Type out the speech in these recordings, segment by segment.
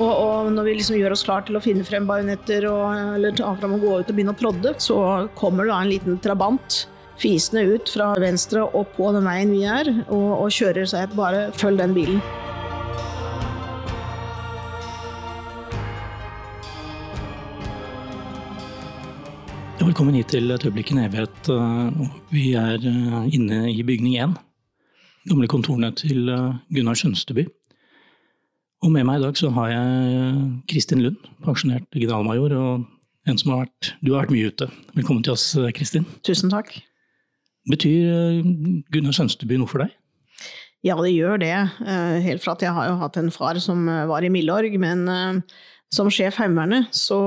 Og, og, når vi liksom gjør oss klar til å finne frem bajonetter eller ta frem og gå ut og begynne å prodde, så kommer det da en liten trabant fisende ut fra venstre og på den veien vi er, og, og kjører seg bare følg den bilen. Velkommen hit til Et øyeblikk i en evighet. Vi er eh, inne i bygning 1. Gamle kontorene til eh, Gunnar Skjønsteby. Og med meg i dag så har jeg Kristin Lund, pensjonert generalmajor. og en som har vært, Du har vært mye ute. Velkommen til oss, Kristin. Tusen takk. Betyr eh, Gunnar Sønsteby noe for deg? Ja, det gjør det. Helt fra at jeg har jo hatt en far som var i Milorg, men som sjef Heimevernet så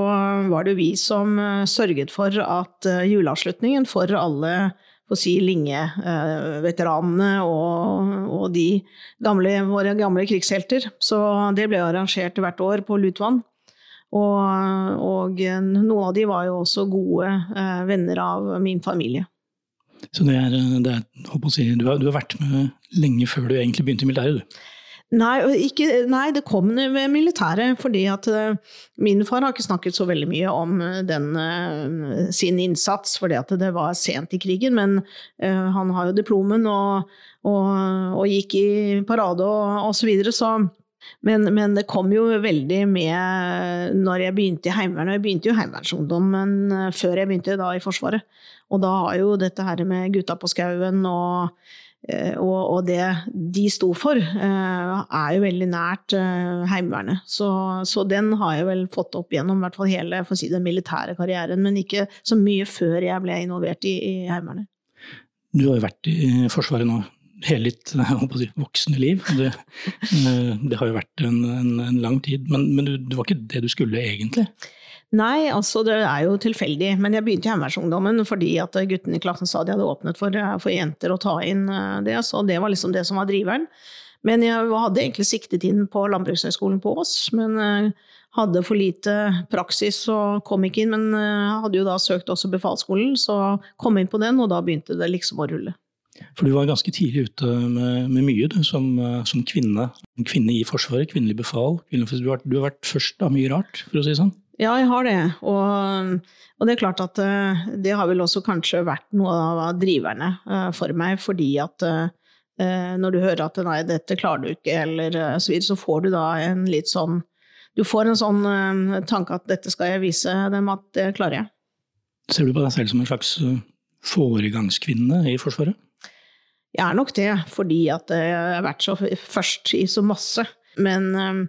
var det vi som eh, sørget for at eh, juleavslutningen for alle for si Linge-veteranene og, og, de gamle, våre gamle krigshelter. Så det ble arrangert hvert år på Lutvann. Og, og noen av de var jo også gode eh, venner av min familie. Så det er, det er, si, du, har, du, har, vært med lenge før du egentlig begynte i militæret, du? Nei, ikke, nei, det kom med militæret. fordi at uh, min far har ikke snakket så veldig mye om uh, den, uh, sin innsats, fordi at det var sent i krigen. Men han har jo diplomen og, og, og gikk i parade og osv. Så, videre, så men, men, det kom jo veldig med når jeg begynte i Heimevernet. Jeg begynte jo Heimevernsungdommen før jeg begynte da i Forsvaret. Og da har jo dette her med gutta på skauen og Eh, og, og, det de sto for, eh, er jo veldig nært eh, Heimevernet. Så, så, den har jeg vel fått opp gjennom hvert fall hele si, den militære karrieren, men ikke så mye før jeg ble involvert i, i Heimevernet. Du har jo vært i Forsvaret nå hele ditt voksne liv. Det, det, har jo vært en, en, en lang tid, men, men du, det var ikke det du skulle egentlig? Nei, altså det er jo tilfeldig. Men jeg begynte i Heimevernsungdommen fordi at guttene i klassen sa de hadde åpnet for, eh, for, jenter å ta inn eh, det. Så det var liksom det som var driveren. Men jeg hadde egentlig siktet inn på Landbrukshøgskolen på Ås. Men eh, hadde for lite praksis og kom ikke inn. Men hadde jo da søkt også befalsskolen, så kom inn på den, og da begynte det liksom å rulle. For du var ganske tidlig ute med, med mye du, som, som, kvinne. Kvinne i Forsvaret, kvinnelig befal. Har, du har vært først av mye rart, for å si det sånn. Ja, jeg har det. Og, og, det er klart at eh, det har vel også kanskje vært noe av driverne eh, for meg, fordi at eh, når du hører at nei, dette klarer du ikke, eller så videre, så får du da en litt sånn Du får en sånn tanke at dette skal jeg vise dem at det klarer jeg. Ser du på deg selv som en slags foregangskvinne i Forsvaret? Jeg er nok det, fordi at jeg har vært så først i så masse. Men, um,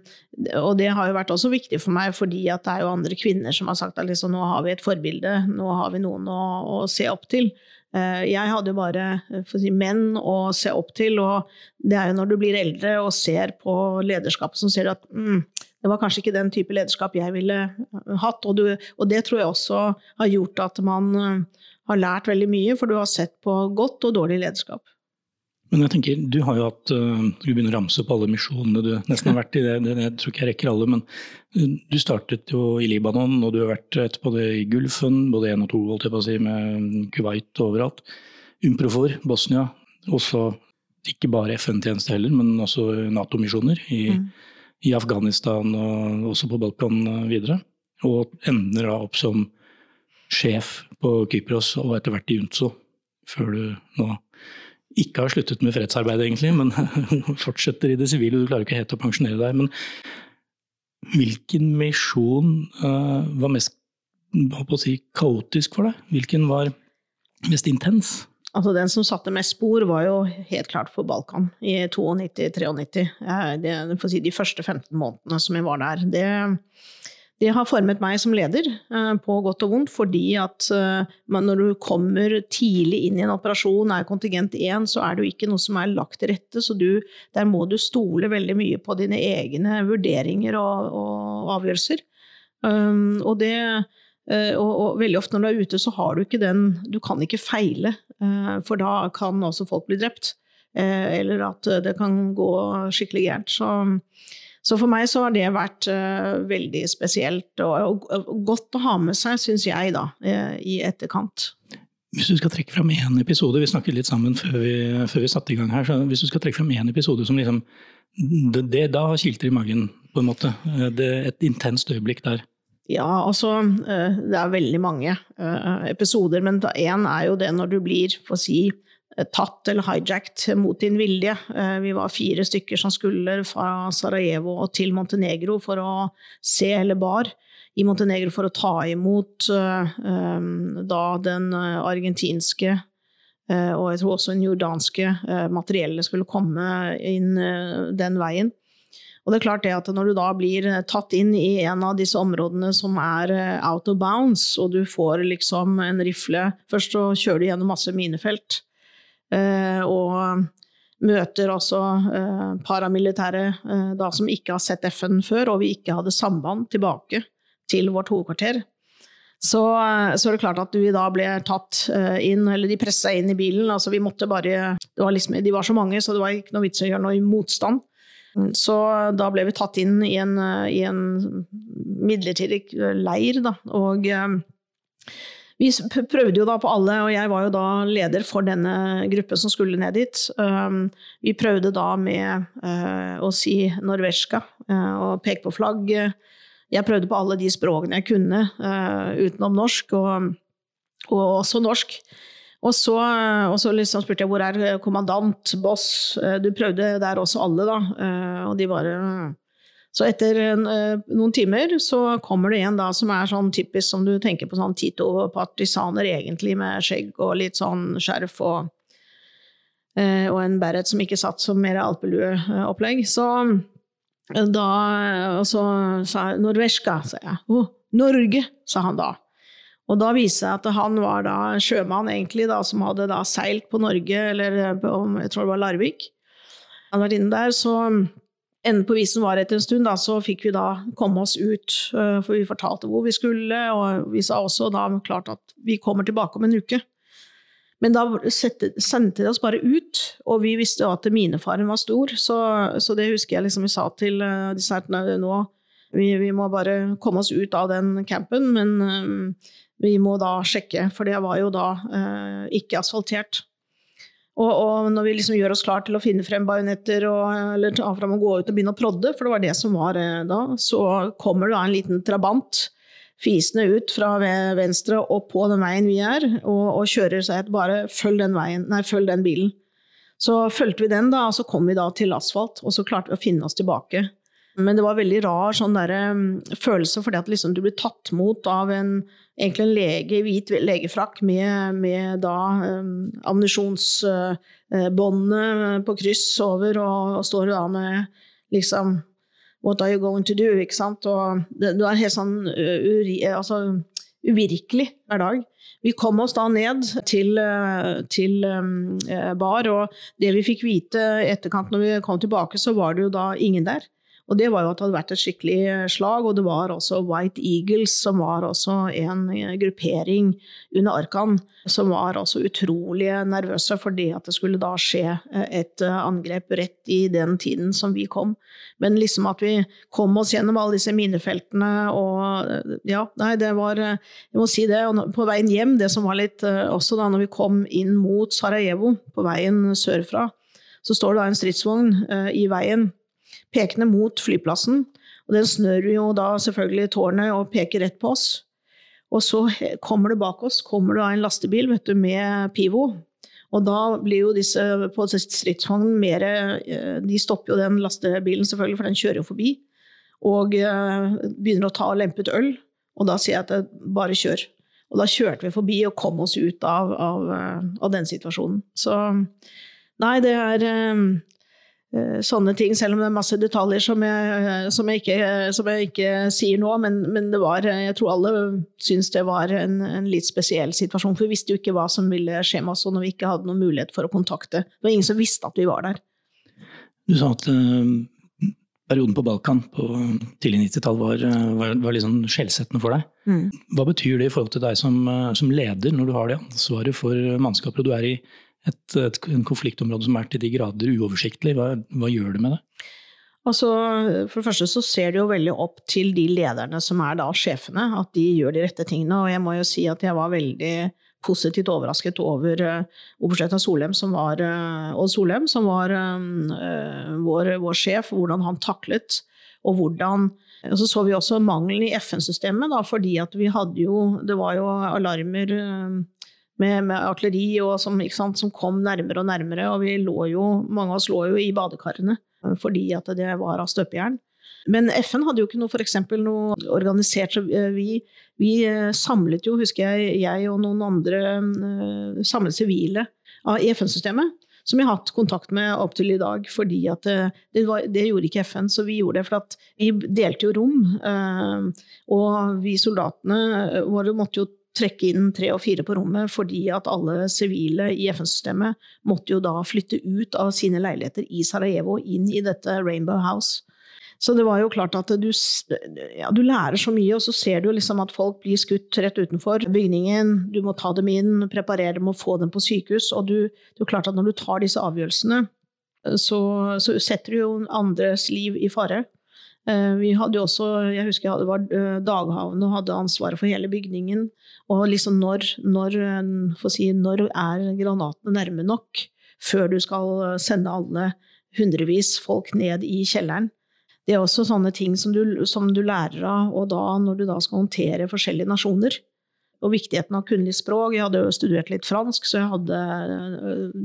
og det har jo vært også viktig for meg, fordi at det er jo andre kvinner som har sagt at liksom, nå har vi et forbilde, nå har vi noen å, å se opp til. Eh, jeg hadde jo bare si, menn å se opp til, og det er jo når du blir eldre og ser på lederskapet, så ser du at mm, det var kanskje ikke den type lederskap jeg ville hatt. Og, du, og, det tror jeg også har gjort at man har lært veldig mye, for du har sett på godt og dårlig lederskap. Men jeg tenker, du har jo hatt uh, Du begynner å ramse opp alle misjonene du nesten har vært i. det, det, Jeg tror ikke jeg rekker alle, men uh, du startet jo i Libanon, og du har vært etterpå det i Gulfen, både én og to, holdt jeg på å si, med Kuwait og overalt. Umprofor, Bosnia. Også ikke bare FN-tjeneste heller, men også Nato-misjoner i, mm. i, Afghanistan og også på Balkan uh, videre. Og ender da opp som sjef på Kypros og etter hvert i UNTSO, før du nå ikke har sluttet med fredsarbeid, egentlig, men fortsetter i det sivile. Du klarer ikke helt å pensjonere deg. Men hvilken misjon uh, var mest si, kaotisk for deg? Hvilken var mest intens? Altså Den som satte mest spor, var jo helt klart for Balkan i 92-93. Si, de første 15 månedene som jeg var der. Det, det har formet meg som leder, eh, på godt og vondt, fordi at eh, når du kommer tidlig inn i en operasjon, er kontingent 1, så er det jo ikke noe som er lagt til rette. Så du, der må du stole veldig mye på dine egne vurderinger og, og avgjørelser. Um, og det Uh, og, og, veldig ofte når du er ute, så har du ikke den Du kan ikke feile, for da kan også folk bli drept. Eller at det kan gå skikkelig gærent. Så, for meg så har det vært veldig spesielt og, godt å ha med seg, syns jeg, da, i etterkant. Hvis du skal trekke fram én episode, vi snakket litt sammen før vi, før vi satte i gang her, så hvis du skal trekke fram én episode som liksom det, det, Da kilter i magen, på en måte. Det, et intenst øyeblikk der. Ja, altså eh, Det er veldig mange eh, episoder, men én er jo det når du blir, for å si, eh, tatt eller hijacked mot din vilje. Vi var fire stykker som skulle fra Sarajevo til Montenegro for å se, eller bar, i Montenegro for å ta imot da den argentinske og jeg tror også den jordanske materiellet skulle komme inn den veien. Og det er klart det at når du da blir eh, tatt inn i en av disse områdene som er eh, out of bounds, og du får liksom en rifle Først så kjører du gjennom masse minefelt, eh, og møter også paramilitære da som ikke har sett FN før, og vi ikke hadde samband tilbake til vårt hovedkvarter. Så, så, er det klart at vi da ble tatt inn, eller de pressa inn i bilen. altså vi måtte bare, var liksom, De var så mange, så det var ikke noe vits i å gjøre noe motstand. Så da ble vi tatt inn i en, i en midlertidig leir, da. Og eh, vi prøvde jo da på alle, og jeg var jo da leder for denne gruppen som skulle ned dit. Um, vi prøvde da med uh, å si norveska uh, og peke på flagg. Jeg prøvde på alle de språkene jeg kunne uh, utenom norsk, og, og også norsk. Og så, og så liksom spurte jeg hvor er kommandant, boss. Eh, du prøvde der også alle, da. Eh, og de bare Så etter eh, noen timer så kommer det en da som er sånn typisk som du tenker på sånn Tito-partisaner, egentlig, med skjegg og litt sånn skjerf og, og en beret som ikke satt som mer alpelueopplegg. Så da Og så sa jeg 'Norveska', sa jeg. 'Å, oh, Norge', sa han da. Og da viser det at han var da sjømann egentlig da, som hadde da seilt på Norge, eller på, jeg tror det var Larvik. Han vært inne der, så enden på visen var etter en stund, da, så fikk vi da komme oss ut. Eh, for vi fortalte hvor vi skulle, og vi sa også da klart at vi kommer tilbake om en uke. Men da sendte de oss bare ut, og vi visste jo at minefaren var stor. Så, så det husker jeg liksom vi sa til eh, disse her nå. Vi, vi, må bare komme oss ut av den campen, men vi må da sjekke, for det var jo da eh, ikke asfaltert. Og, og, når vi liksom gjør oss klar til å finne frem bajonetter eller ta frem og gå ut og begynne å prodde, for det var det som var eh, da, så kommer det da en liten trabant fisende ut fra venstre og på den veien vi er, og, og kjører seg et bare følg den, veien, nei, følg den bilen. Så fulgte vi den, da, og så kom vi da til asfalt, og så klarte vi å finne oss tilbake. Men det var veldig rar sånn der, um, følelse, fordi at liksom du blir tatt mot av en egentlig en lege i hvit legefrakk med, med da um, ammunisjonsbåndene uh, på kryss over, og, og står da med liksom What are you going to do? Ikke sant? Og det, var er helt sånn uh, uri, altså, uvirkelig hver dag. Vi kom oss da ned til, til bar, og det vi fikk vite etterkant når vi kom tilbake, så var det jo da ingen der. Og det var jo at det hadde vært et skikkelig slag, og det var også White Eagles, som var også en gruppering under Arkan, som var også utrolig nervøse for det at det skulle da skje et angrep rett i den tiden som vi kom. Men liksom at vi kom oss gjennom alle disse minefeltene og Ja, nei, det var Jeg må si det. Og på veien hjem, det som var litt også da når vi kom inn mot Sarajevo, på veien sørfra, så står det da en stridsvogn i veien pekende mot flyplassen. Og den snør jo da selvfølgelig tårnet og peker rett på oss. Og så kommer det bak oss kommer det en lastebil vet du, med Pivo. Og da blir jo disse på stridsvognen mer eh, De stopper jo den lastebilen, selvfølgelig, for den kjører jo forbi. Og eh, begynner å ta lempet øl. Og da sier jeg at bare kjør. Og da kjørte vi forbi og kom oss ut av, av, av den situasjonen. Så nei, det er Eh, sånne ting, selv om det er masse detaljer som jeg, som jeg, ikke, som jeg ikke, sier nå. Men, men, det var, jeg tror alle syns det var en, en, litt spesiell situasjon. For vi visste jo ikke hva som ville skje med oss, og når vi ikke hadde noen mulighet for å kontakte. Det var ingen som visste at vi var der. Du sa at uh, perioden på Balkan på tidlig 90-tall var, var, var, litt sånn skjellsettende for deg. Mm. Hva betyr det i forhold til deg som, som leder, når du har det ansvaret for mannskapet, og du er i et, et, konfliktområde som er til de grader uoversiktlig. Hva, hva gjør det med det? Altså, for det første så ser det jo veldig opp til de lederne som er da sjefene, at de gjør de rette tingene. Og jeg må jo si at jeg var veldig positivt overrasket over uh, oberstløytnant Solheim, som var, uh, Odd Solheim, som var uh, vår, vår, sjef, hvordan han taklet, og hvordan og så så vi også mangelen i FN-systemet, fordi at vi hadde jo Det var jo alarmer uh, med, med artilleri og som, sant, som, kom nærmere og nærmere. Og vi lå jo, mange av oss lå jo i badekarene eh, fordi at det var av støpejern. Men FN hadde jo ikke noe, for eksempel, noe organisert. Så eh, vi, vi eh, samlet jo, husker jeg, jeg og noen andre samlet sivile i FN-systemet. Som vi har hatt kontakt med opp til i dag. fordi at det, var, det, gjorde ikke FN, så vi gjorde det. For at vi delte jo rom. Og vi soldatene våre måtte jo trekke inn tre og fire på rommet, fordi at alle sivile i FN-systemet måtte jo da flytte ut av sine leiligheter i Sarajevo inn i dette Rainbow House. Så det var jo klart at du, ja, du lærer så mye, og så ser du liksom at folk blir skutt rett utenfor bygningen. Du må ta dem inn, preparere dem og få dem på sykehus. Og du, det er klart at når du tar disse avgjørelsene, så, så setter du jo andres liv i fare. Eh, vi hadde jo også, jeg husker hadde, var eh, Daghavn og hadde ansvaret for hele bygningen. Og liksom når, når, eh, si, når er granatene nærme nok før du skal sende alle hundrevis folk ned i kjelleren? Det er også sånne ting som du, som du lærer av, og da når du da skal håndtere forskjellige nasjoner. Og viktigheten av kunnlig språk. Jeg hadde jo studert litt fransk, så jeg hadde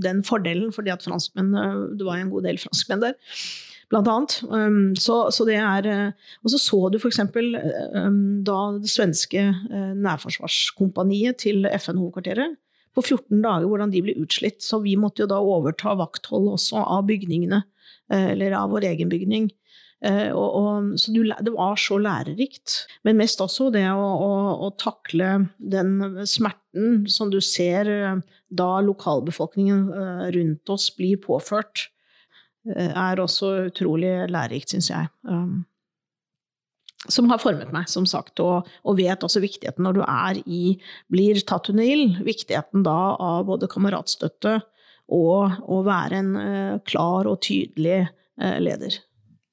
den fordelen, fordi at franskmenn, det var en god del franskmenn der blant annet. Um, så, så det er uh, Og så så du f.eks. Um, da det svenske uh, nærforsvarskompaniet til FN-hovedkvarteret på 14 dager, hvordan de ble utslitt. Så vi måtte jo da overta vakthold også av bygningene, uh, eller av vår egen bygning. Uh, og, og, så du, det var så lærerikt. Men mest også det å, å, å takle den smerten som du ser da lokalbefolkningen rundt oss blir påført. Eh, er også utrolig lærerikt, syns jeg. Um, som har formet meg, som sagt, og, og, vet også viktigheten når du er i blir tatt under ild. Viktigheten da av både kameratstøtte og å være en uh, klar og tydelig uh, leder.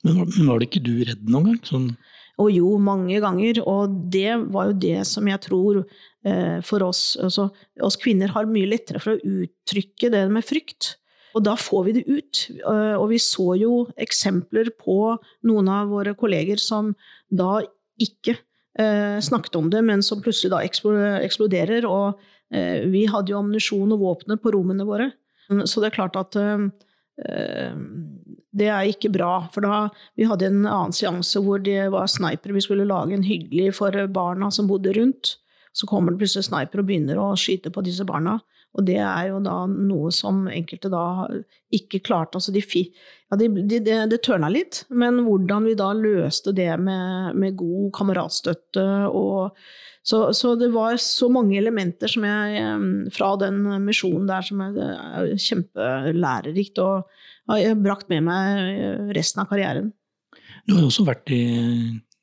Men var, men var, det ikke du redd noen gang? Sånn og jo, mange ganger. Og det var jo det som jeg tror uh, for oss altså, Oss kvinner har mye lettere for å uttrykke det med frykt. Og da får vi det ut. Eh, og vi så jo eksempler på noen av våre kolleger som da ikke eh, snakket om det, men som plutselig da eksploderer. Og eh, vi hadde jo ammunisjon og våpner på rommene våre. Så det er klart at det er ikke bra. For da vi hadde en annen seanse hvor det var snipere. Vi skulle lage en hyggelig for barna som bodde rundt. Så kommer det plutselig sniper og begynner å skyte på disse barna. Og det er jo da noe som enkelte da ikke klarte. Altså de, ja, de, de, de, det tørna litt, men hvordan vi da løste det med, med god kameratstøtte og så, så, det var så mange elementer som jeg, fra den misjonen der som er, er kjempelærerikt og har brakt med meg resten av karrieren. Du har også vært i,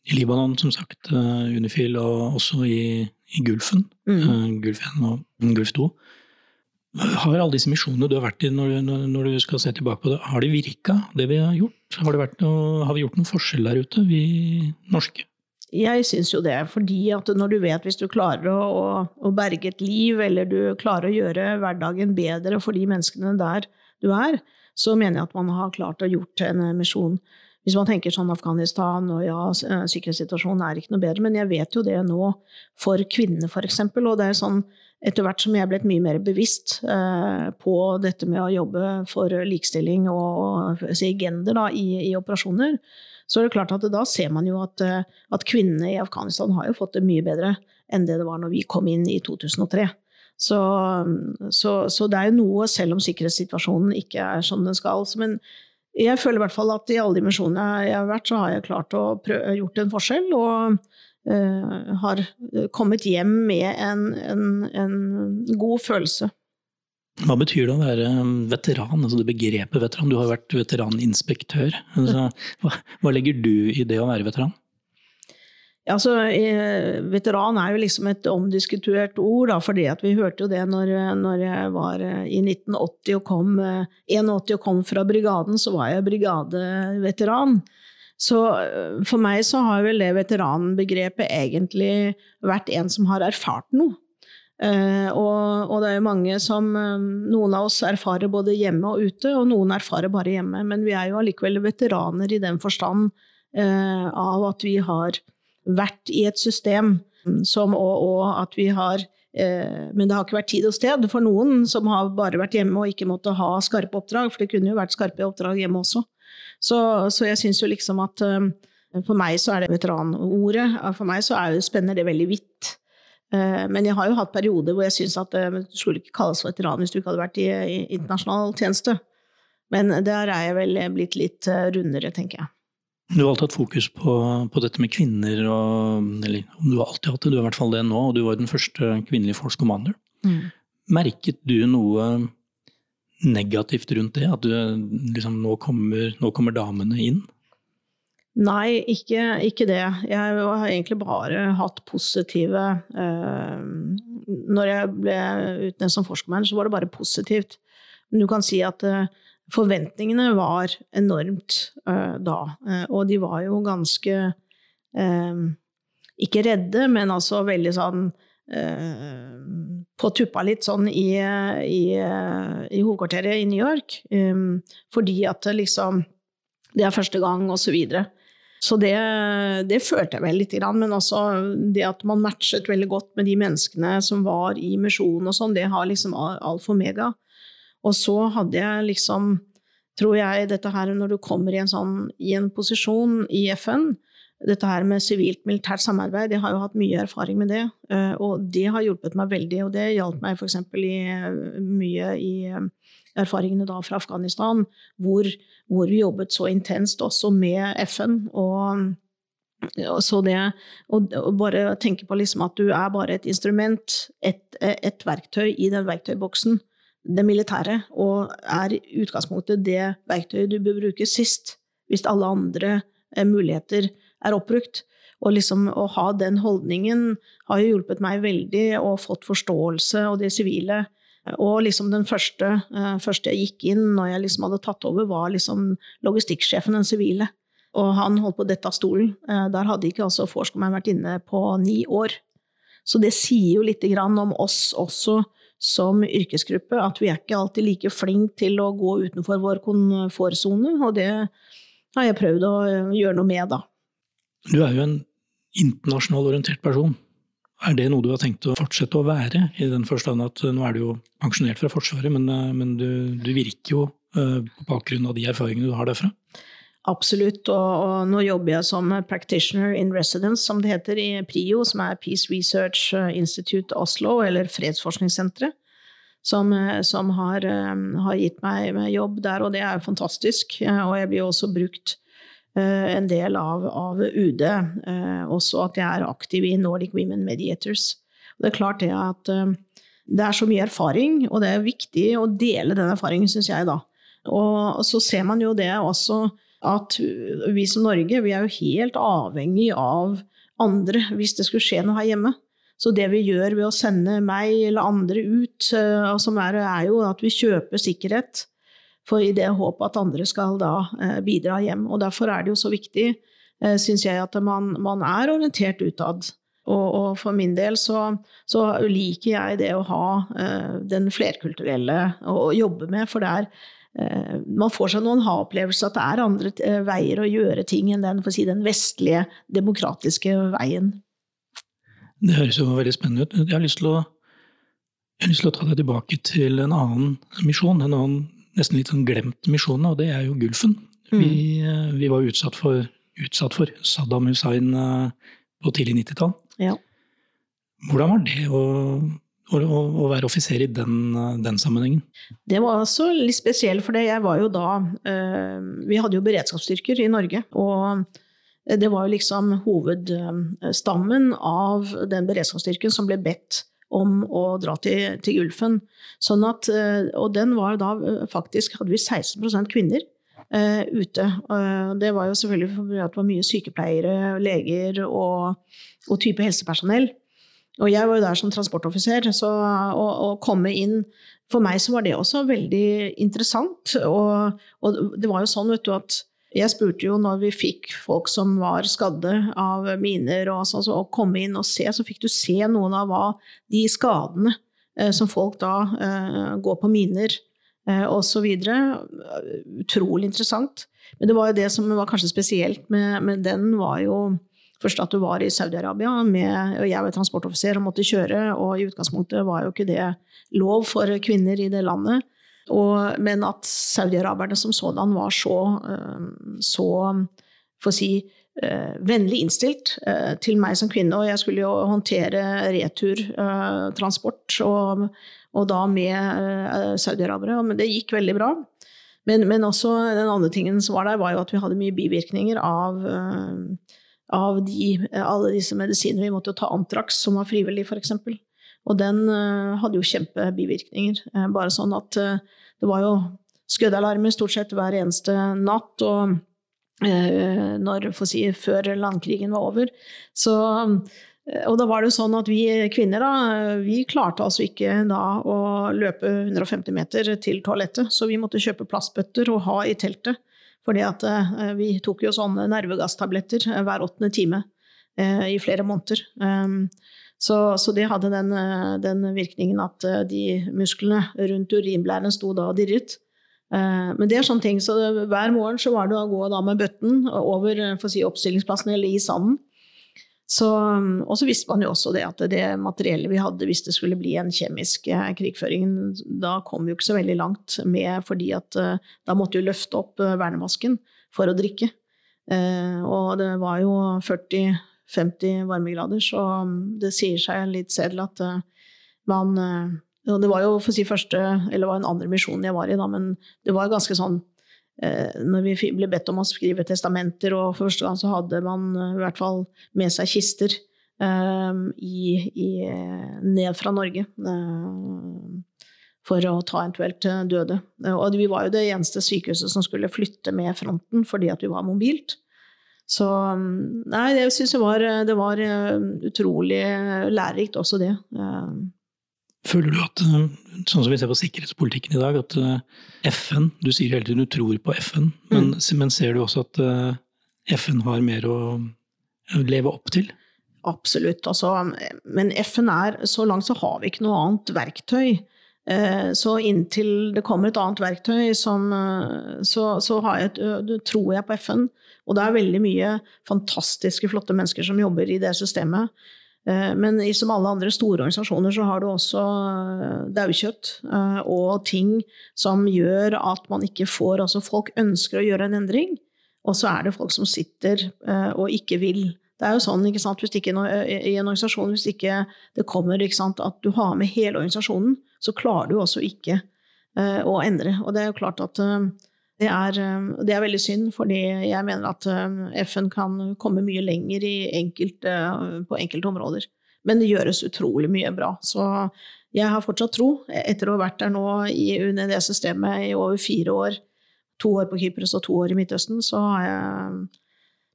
i Libanon, som sagt, eh, Unifil, og også i, i Gulfen. Mm. Uh, Gulf 1 og Gulf 2. Har alle disse misjonene du har vært i, når, når, du skal se tilbake på det, har de virka, det vi har gjort? Har, noe, har vi gjort noen forskjell der ute, vi norske? Jeg syns jo det, fordi at når du vet hvis du klarer å, å, å, berge et liv, eller du klarer å gjøre hverdagen bedre for de menneskene der du er, så mener jeg at man har klart å gjort en misjon. Hvis man tenker sånn Afghanistan og ja, sikkerhetssituasjonen er ikke noe bedre, men jeg vet jo det nå for kvinner f.eks. Og det er sånn etter hvert som jeg er blitt mye mer bevisst eh, på dette med å jobbe for likestilling og si gender da, i, i, operasjoner, så er det klart at da ser man jo at, at kvinnene i Afghanistan har jo fått det mye bedre enn det det var når vi kom inn i 2003. Så, så, så det er jo noe, selv om sikkerhetssituasjonen ikke er som den skal. Men jeg føler i hvert fall at i alle dimensjonene jeg har vært, så har jeg klart å prøve, gjort en forskjell. Og uh, har kommet hjem med en, en, en, god følelse. Hva betyr det å være veteran, altså det begrepet veteran? Du har vært veteraninspektør. Altså, hva, hva legger du i det å være veteran? Altså, veteran er jo liksom et omdiskutert ord, da, fordi vi hørte jo det når, når, jeg var eh, i 1980 og kom, 81 eh, og kom fra brigaden, så var jeg brigadeveteran. Så eh, for meg så har vel det veteranbegrepet egentlig vært en som har erfart noe. Uh, og, og, det er jo mange som Noen av oss erfarer både hjemme og ute, og noen erfarer bare hjemme. Men vi er jo allikevel veteraner i den forstand uh, av at vi har vært i et system som, og, og at vi har eh, Men det har ikke vært tid og sted for noen som har bare vært hjemme og ikke måtte ha skarpe oppdrag, for det kunne jo vært skarpe oppdrag hjemme også. Så, så jeg syns jo liksom at eh, for meg så er det veteranordet For meg så er, det, spenner det veldig vidt. Eh, men jeg har jo hatt perioder hvor jeg syns at eh, du skulle ikke kalles veteran hvis du ikke hadde vært i, i internasjonal tjeneste. Men der er jeg vel blitt litt eh, rundere, tenker jeg. Du har alltid hatt fokus på, på, dette med kvinner, og, eller om du har alltid hatt det, du er i hvert fall det nå, og du var den første kvinnelige Force Commander. Mm. Merket du noe negativt rundt det? At du, liksom, nå, kommer, nå kommer damene inn? Nei, ikke, ikke, det. Jeg har egentlig bare hatt positive eh, Når jeg ble utnevnt som forskermann, så var det bare positivt. Men du kan si at eh, forventningene var enormt uh, da. Uh, og de var jo ganske uh, Ikke redde, men altså veldig sånn på tuppa litt sånn i, i, i, hovedkvarteret i New York. Um, fordi at liksom Det er første gang, og så videre. Så det, det følte jeg vel lite grann. Men også det at man matchet veldig godt med de menneskene som var i misjonen og sånn, det har liksom alfa og mega. Og så hadde jeg liksom, tror jeg, dette her når du kommer i en sånn i en posisjon i FN, dette her med sivilt-militært samarbeid, jeg har jo hatt mye erfaring med det. Eh, og det har hjulpet meg veldig, og det hjalp meg f.eks. mye i eh, erfaringene da fra Afghanistan, hvor, hvor, vi jobbet så intenst også med FN. og så det å bare tenke på liksom at du er bare et instrument, et, et verktøy i den verktøyboksen, det militære, og er i utgangspunktet det verktøyet du bør bruke sist, hvis alle andre eh, muligheter er oppbrukt. Og liksom å ha den holdningen har jo hjulpet meg veldig, og fått forståelse og det sivile. Og liksom den første, uh, første, jeg gikk inn når jeg liksom hadde tatt over, var liksom logistikksjefen, den sivile. Og han holdt på å dette av stolen. Uh, der hadde ikke altså forskeren vært inne på ni år. Så det sier jo litt om oss også, som yrkesgruppe at vi er ikke alltid like flinke til å gå utenfor vår komfortsone, og det har jeg prøvd å gjøre noe med, da. Du er jo en internasjonal orientert person. Er det noe du har tenkt å fortsette å være, i den forstand at nå er du jo pensjonert fra Forsvaret, men, men du, du, virker jo på bakgrunn av de erfaringene du har derfra? Absolutt, og, og, nå jobber jeg som practitioner in residence, som det heter i PRIO, som er Peace Research Institute Oslo, eller Fredsforskningssenteret. Som, som har, um, har, gitt meg jobb der, og det er fantastisk. Og jeg blir også brukt en del av, av UD, også at jeg er aktiv i Nordic Women Mediators. Det er klart det at det er så mye erfaring, og det er viktig å dele den erfaringen, syns jeg, da. Og så ser man jo det også at vi som Norge vi er jo helt avhengig av andre hvis det skulle skje noe her hjemme. Så det vi gjør ved å sende meg eller andre ut, som er, er, jo at vi kjøper sikkerhet for i det håpet at andre skal da uh, bidra hjem. Og derfor er det jo så viktig, uh, syns jeg, at man, man, er orientert utad. Og, og, for min del så, så, liker jeg det å ha den flerkulturelle å, jobbe med, for det er Eh, man får seg noen ha-opplevelser at det er andre eh, veier å gjøre ting enn den, si, den vestlige, demokratiske veien. Det høres jo veldig spennende ut. Jeg har lyst til å, lyst til å ta deg tilbake til en annen misjon. En annen nesten litt sånn glemt misjon, og det er jo Gulfen. Mm. Vi, eh, vi, var utsatt for utsatt for. Saddam Hussein på tidlig 90-tall. Ja. Hvordan var det å, å, å være offiser i den, den, sammenhengen? Det var også litt spesielt, for jeg var jo da Vi hadde jo beredskapsstyrker i Norge. og det var jo liksom hovedstammen av den beredskapsstyrken som ble bedt om å dra til, til Gulfen. Sånn at, eh, og den var da eh, faktisk hadde vi 16 kvinner uh, ute. Uh, det var jo selvfølgelig fordi det var mye sykepleiere, leger og, og type helsepersonell. Og jeg var jo der som transportoffiser, så å, å, komme inn For meg så var det også veldig interessant. Og, og det var jo sånn vet du, at jeg spurte jo når vi fikk folk som var skadde av miner, og sånn, så å komme inn og se, så fikk du se noen av hva de skadene eh, som folk da eh, går på miner eh, osv. Utrolig interessant. Men det var jo det som var kanskje spesielt med, med den, var jo først at du var i Saudi-Arabia, og jeg var transportoffiser og måtte kjøre, og i utgangspunktet var jo ikke det lov for kvinner i det landet. Og, men at saudiaraberne som sådan var så, så for å si, eh, vennlig innstilt eh, til meg som kvinne. Og jeg skulle jo håndtere returtransport, og, og da med saudiarabere. Men det gikk veldig bra. Men, men, også den andre tingen som var der, var jo at vi hadde mye bivirkninger av, av de, alle disse medisinene. Vi måtte jo ta Antrax, som var frivillig, f.eks. Og den uh, hadde jo kjempebivirkninger. Uh, bare sånn at det var jo skuddalarmer stort sett hver eneste natt. og når, si, før landkrigen var over. Så, og da var det sånn at vi kvinner da, vi klarte altså ikke da å løpe 150 meter til toalettet, så vi måtte kjøpe plastbøtter og ha i teltet. Fordi at vi tok jo sånne nervegasstabletter hver åttende time i flere måneder. Så, så det hadde den, eh, den, virkningen at eh, de musklene rundt urinblæren sto da og dirret. Eh, men det er sånne ting, så hver morgen så var det å gå da med bøtten over si, oppstillingsplassen eller i sanden. Så, og så visste man jo også det at det materiellet vi hadde hvis det skulle bli en kjemisk krigføring, da kom vi jo ikke så veldig langt med, fordi at da måtte vi løfte opp vernemasken for å drikke. Og det var jo 40 50 varmegrader, så um, det sier seg litt selv at man Og Det var jo for å si første, eller var en andre misjon jeg var i, da, men det var ganske sånn når vi ble bedt om å skrive testamenter, og for første gang så hadde man i hvert fall med seg kister um, i, i, ned fra Norge for å ta eventuelt døde. Og vi var jo det eneste sykehuset som skulle flytte med fronten fordi at vi var mobilt. Så nei, jeg syns det det var eh, utrolig lærerikt også, det. Eh. Føler du at, eh, sånn som vi ser på sikkerhetspolitikken i dag, at FN Du sier hele tiden du tror på FN, men, mm. men ser du også at FN har mer å leve opp til? Absolutt. Altså, men FN er Så langt så har vi ikke noe annet verktøy. Så inntil det kommer et annet verktøy, som, så, så jeg, tror jeg på FN. Og det er veldig mye fantastiske, flotte mennesker som jobber i det systemet. Eh, men som alle andre store organisasjoner så har du også eh, daukjøtt eh, og ting som gjør at man ikke får Altså folk ønsker å gjøre en endring, og så er det folk som sitter og ikke vil. Det er jo sånn ikke sant, hvis ikke, i en organisasjon hvis ikke det kommer ikke sant, at du har med hele organisasjonen, så klarer du også ikke å endre. Og det er jo klart at det er, eh, det er, veldig synd, fordi jeg mener at eh, FN kan komme mye lenger enkelte, eh, på enkelte områder. Men det gjøres utrolig mye bra. Så jeg har fortsatt tro, etter å ha vært der nå i UNED-systemet i over fire år, to år på Kypros og to år i Midtøsten, så har jeg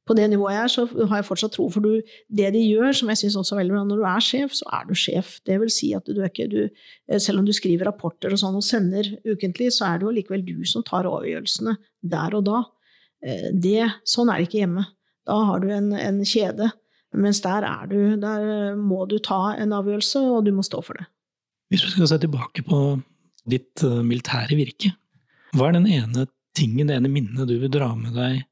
på det nivået jeg er, så har jeg fortsatt tro. For du, det de gjør, som jeg syns også er veldig bra, når du er sjef, så er du sjef. Det vil si at du er ikke du, Selv om du skriver rapporter og sånn og sender ukentlig, så er det jo likevel du som tar avgjørelsene der og da. Eh, det, sånn er det ikke hjemme. Da har du en, en kjede. Mens der er du Der må du ta en avgjørelse, og du må stå for det. Hvis vi skal se tilbake på ditt eh, militære virke, hva er den ene tingen, det ene minnet du vil dra med deg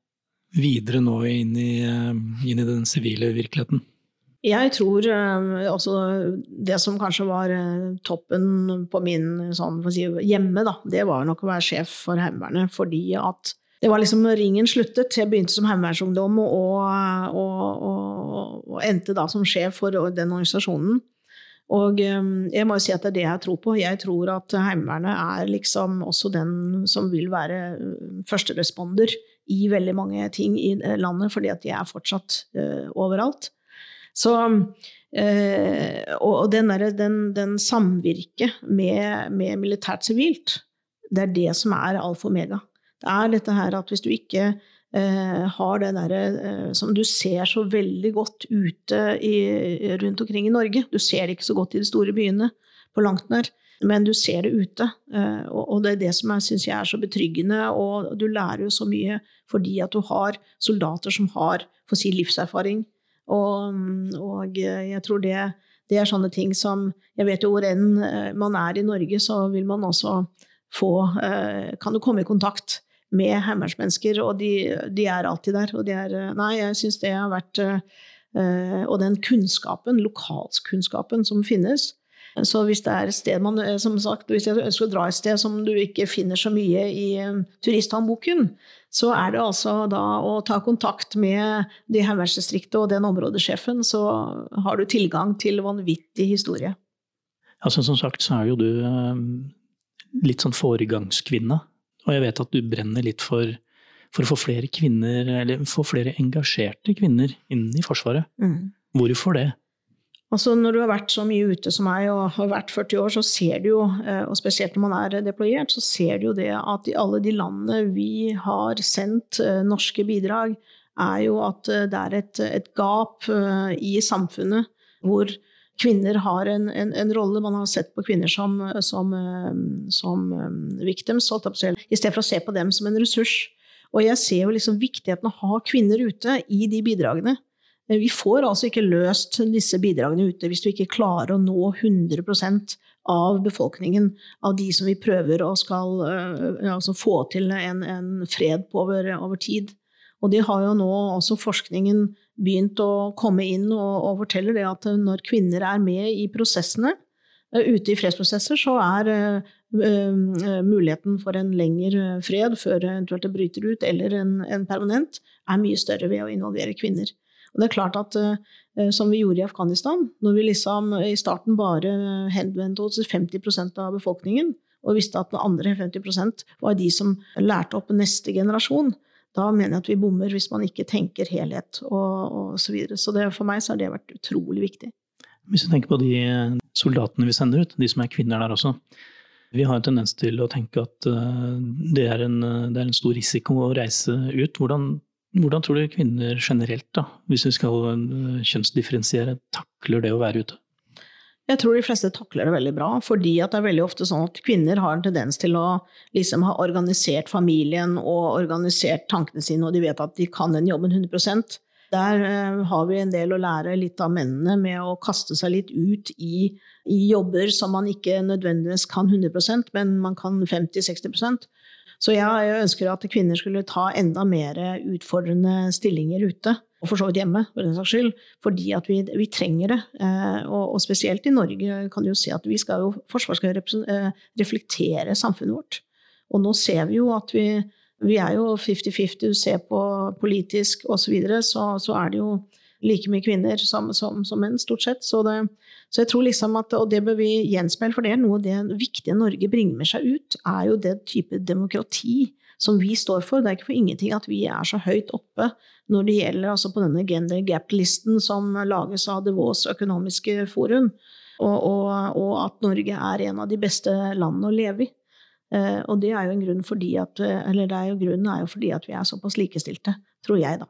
videre nå inn i, eh, inn i den sivile virkeligheten? Jeg tror uh, også det som kanskje var uh, toppen på min sånn, si, hjemme, da, det var nok å være sjef for Heimevernet. Fordi at det var liksom ringen sluttet. Jeg begynte som heimevernsungdom og, og, og, og, endte da som sjef for den organisasjonen. Og jeg må jo si at det er det jeg tror på. Jeg tror at Heimevernet er liksom også den som vil være førsteresponder i veldig mange ting i landet, fordi at de er fortsatt uh, overalt. Så uh, Og den, der, den, den samvirket med, med militært-sivilt, det er det som er alfa og omega. Det er dette her at hvis du ikke Uh, har det derre uh, som du ser så veldig godt ute i, rundt omkring i Norge Du ser det ikke så godt i de store byene på langt nær, men du ser det ute. Eh, og, det er det som jeg syns er så betryggende, og du lærer jo så mye fordi at du har soldater som har for si livserfaring. Og, og jeg tror det, det er sånne ting som Jeg vet jo hvor enn eh, man er i Norge, så vil man også få eh, Kan du komme i kontakt med heimevernsmennesker, og de, de, er alltid der. Og de er, nei, jeg syns det har vært Og den kunnskapen, lokalkunnskapen som finnes. Så hvis det er et sted man, eh, som sagt, hvis jeg ønsker å dra et sted som du ikke finner så mye i um, turisthåndboken, så er det altså da å ta kontakt med det heimevernsdistriktet og den områdesjefen, så har du tilgang til vanvittig historie. Altså, som sagt så er jo du litt sånn foregangskvinne og jeg vet at du brenner litt for, for å få flere kvinner, eller få flere engasjerte kvinner inn i Forsvaret. Mm. Hvorfor det? Altså Når du har vært så mye ute som meg og har vært 40 år, så ser du jo, eh, og spesielt når man er deployert, så ser du jo det at i alle de landene vi har sendt eh, norske bidrag, er jo at eh, det er et, et gap i samfunnet hvor kvinner har en, en, en, rolle. Man har sett på kvinner som, som, som victims, i stedet for å se på dem som en ressurs. Og jeg ser jo liksom viktigheten å ha kvinner ute i de bidragene. Vi får altså ikke løst disse bidragene ute hvis du ikke klarer å nå 100% av befolkningen, av de som vi prøver å skal eh, altså få til en, en fred på over, over tid. Og det har jo nå også forskningen begynt å komme inn og, og forteller det at når kvinner er med i prosessene, eh, ute i fredsprosesser, så er uh, muligheten for en lengre fred før eventuelt det bryter ut, eller en, en, permanent, er mye større ved å involvere kvinner. Og det er klart at uh, som vi gjorde i Afghanistan, når vi liksom i starten bare henvendte oss til 50% av befolkningen, og visste at den andre 50% var de som lærte opp neste generasjon, da mener jeg at vi bommer hvis man ikke tenker helhet og, og så videre. Så det, for meg så har det vært utrolig viktig. Hvis du tenker på de soldatene vi sender ut, de som er kvinner der også. Vi har en tendens til å tenke at det, er en, det, er en, stor risiko å reise ut. Hvordan, hvordan tror du kvinner generelt, da, hvis vi skal uh, kjønnsdifferensiere, takler det å være ute? Jeg tror de fleste takler det veldig bra, fordi det er veldig ofte sånn at kvinner har en tendens til å liksom ha organisert familien og organisert tankene sine, og de vet at de kan den jobben 100 Der uh, har vi en del å lære litt av mennene med å kaste seg litt ut i, i jobber som man ikke nødvendigvis kan 100% men man kan 50-60 Så jeg ønsker at kvinner skulle ta enda mer utfordrende stillinger ute og for så vidt hjemme, for den saks skyld, fordi at vi, vi trenger det. Eh, og, og, spesielt i Norge kan du jo se at vi skal jo, Forsvaret skal eh, reflektere samfunnet vårt. Og nå ser vi jo at vi, vi er jo 50-50, du ser på politisk osv., så, så så er det jo like mye kvinner som, som, som menn, stort sett. Så, det, så, jeg tror liksom at, og det bør vi gjenspeile, for det er noe av det viktige Norge bringer med seg ut, er jo det type demokrati som vi står for. Det er ikke for ingenting at vi er så høyt oppe når det gjelder altså på denne gender gap-listen som lages av Devos økonomiske forum, og, og, og, at Norge er en av de beste landene å leve i. Eh, og det er jo en grunn fordi at, eller det er jo grunnen er jo fordi at vi er såpass likestilte, tror jeg, da.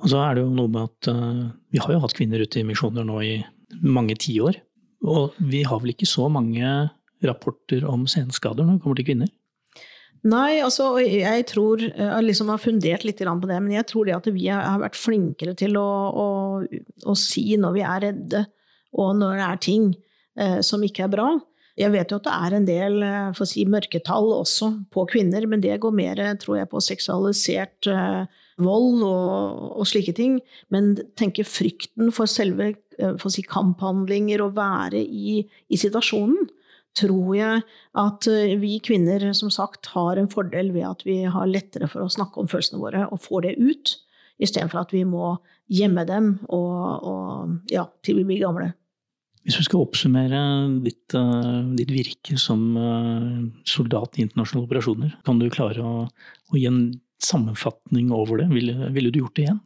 Og så er det jo noe med at uh, vi har jo hatt kvinner ute i misjoner nå i mange tiår. Og vi har vel ikke så mange rapporter om senskader når det kommer til kvinner? Nei, altså jeg tror Jeg liksom har fundert litt på det, men jeg tror det at vi har vært flinkere til å, å, å si når vi er redde, og når det er ting eh, som ikke er bra. Jeg vet jo at det er en del eh, si, mørketall også på kvinner, men det går mer tror jeg, på seksualisert eh, vold og, og, slike ting. Men tenker frykten for selve eh, for si, kamphandlinger, og være i, i situasjonen, tror jeg at eh, vi kvinner som sagt har en fordel ved at vi har lettere for å snakke om følelsene våre og får det ut, istedenfor at vi må gjemme dem og, og, ja, til vi blir gamle. Hvis du skal oppsummere ditt, uh, ditt virke som soldat i internasjonale operasjoner, kan du klare å, å gi en sammenfatning over det? Ville, ville, du gjort det igjen?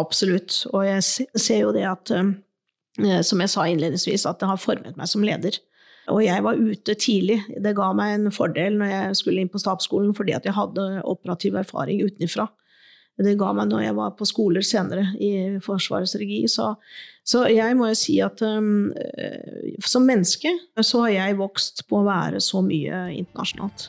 Absolutt. Og jeg ser jo det at, uh, som jeg sa innledningsvis, at det har formet meg som leder. Og jeg var ute tidlig. Det ga meg en fordel når jeg skulle inn på stabsskolen, fordi at jeg hadde operativ erfaring utenfra. Det ga meg når jeg var på skoler senere i Forsvarets regi. Så, så jeg må jo si at um, som menneske så har jeg vokst på å være så mye internasjonalt.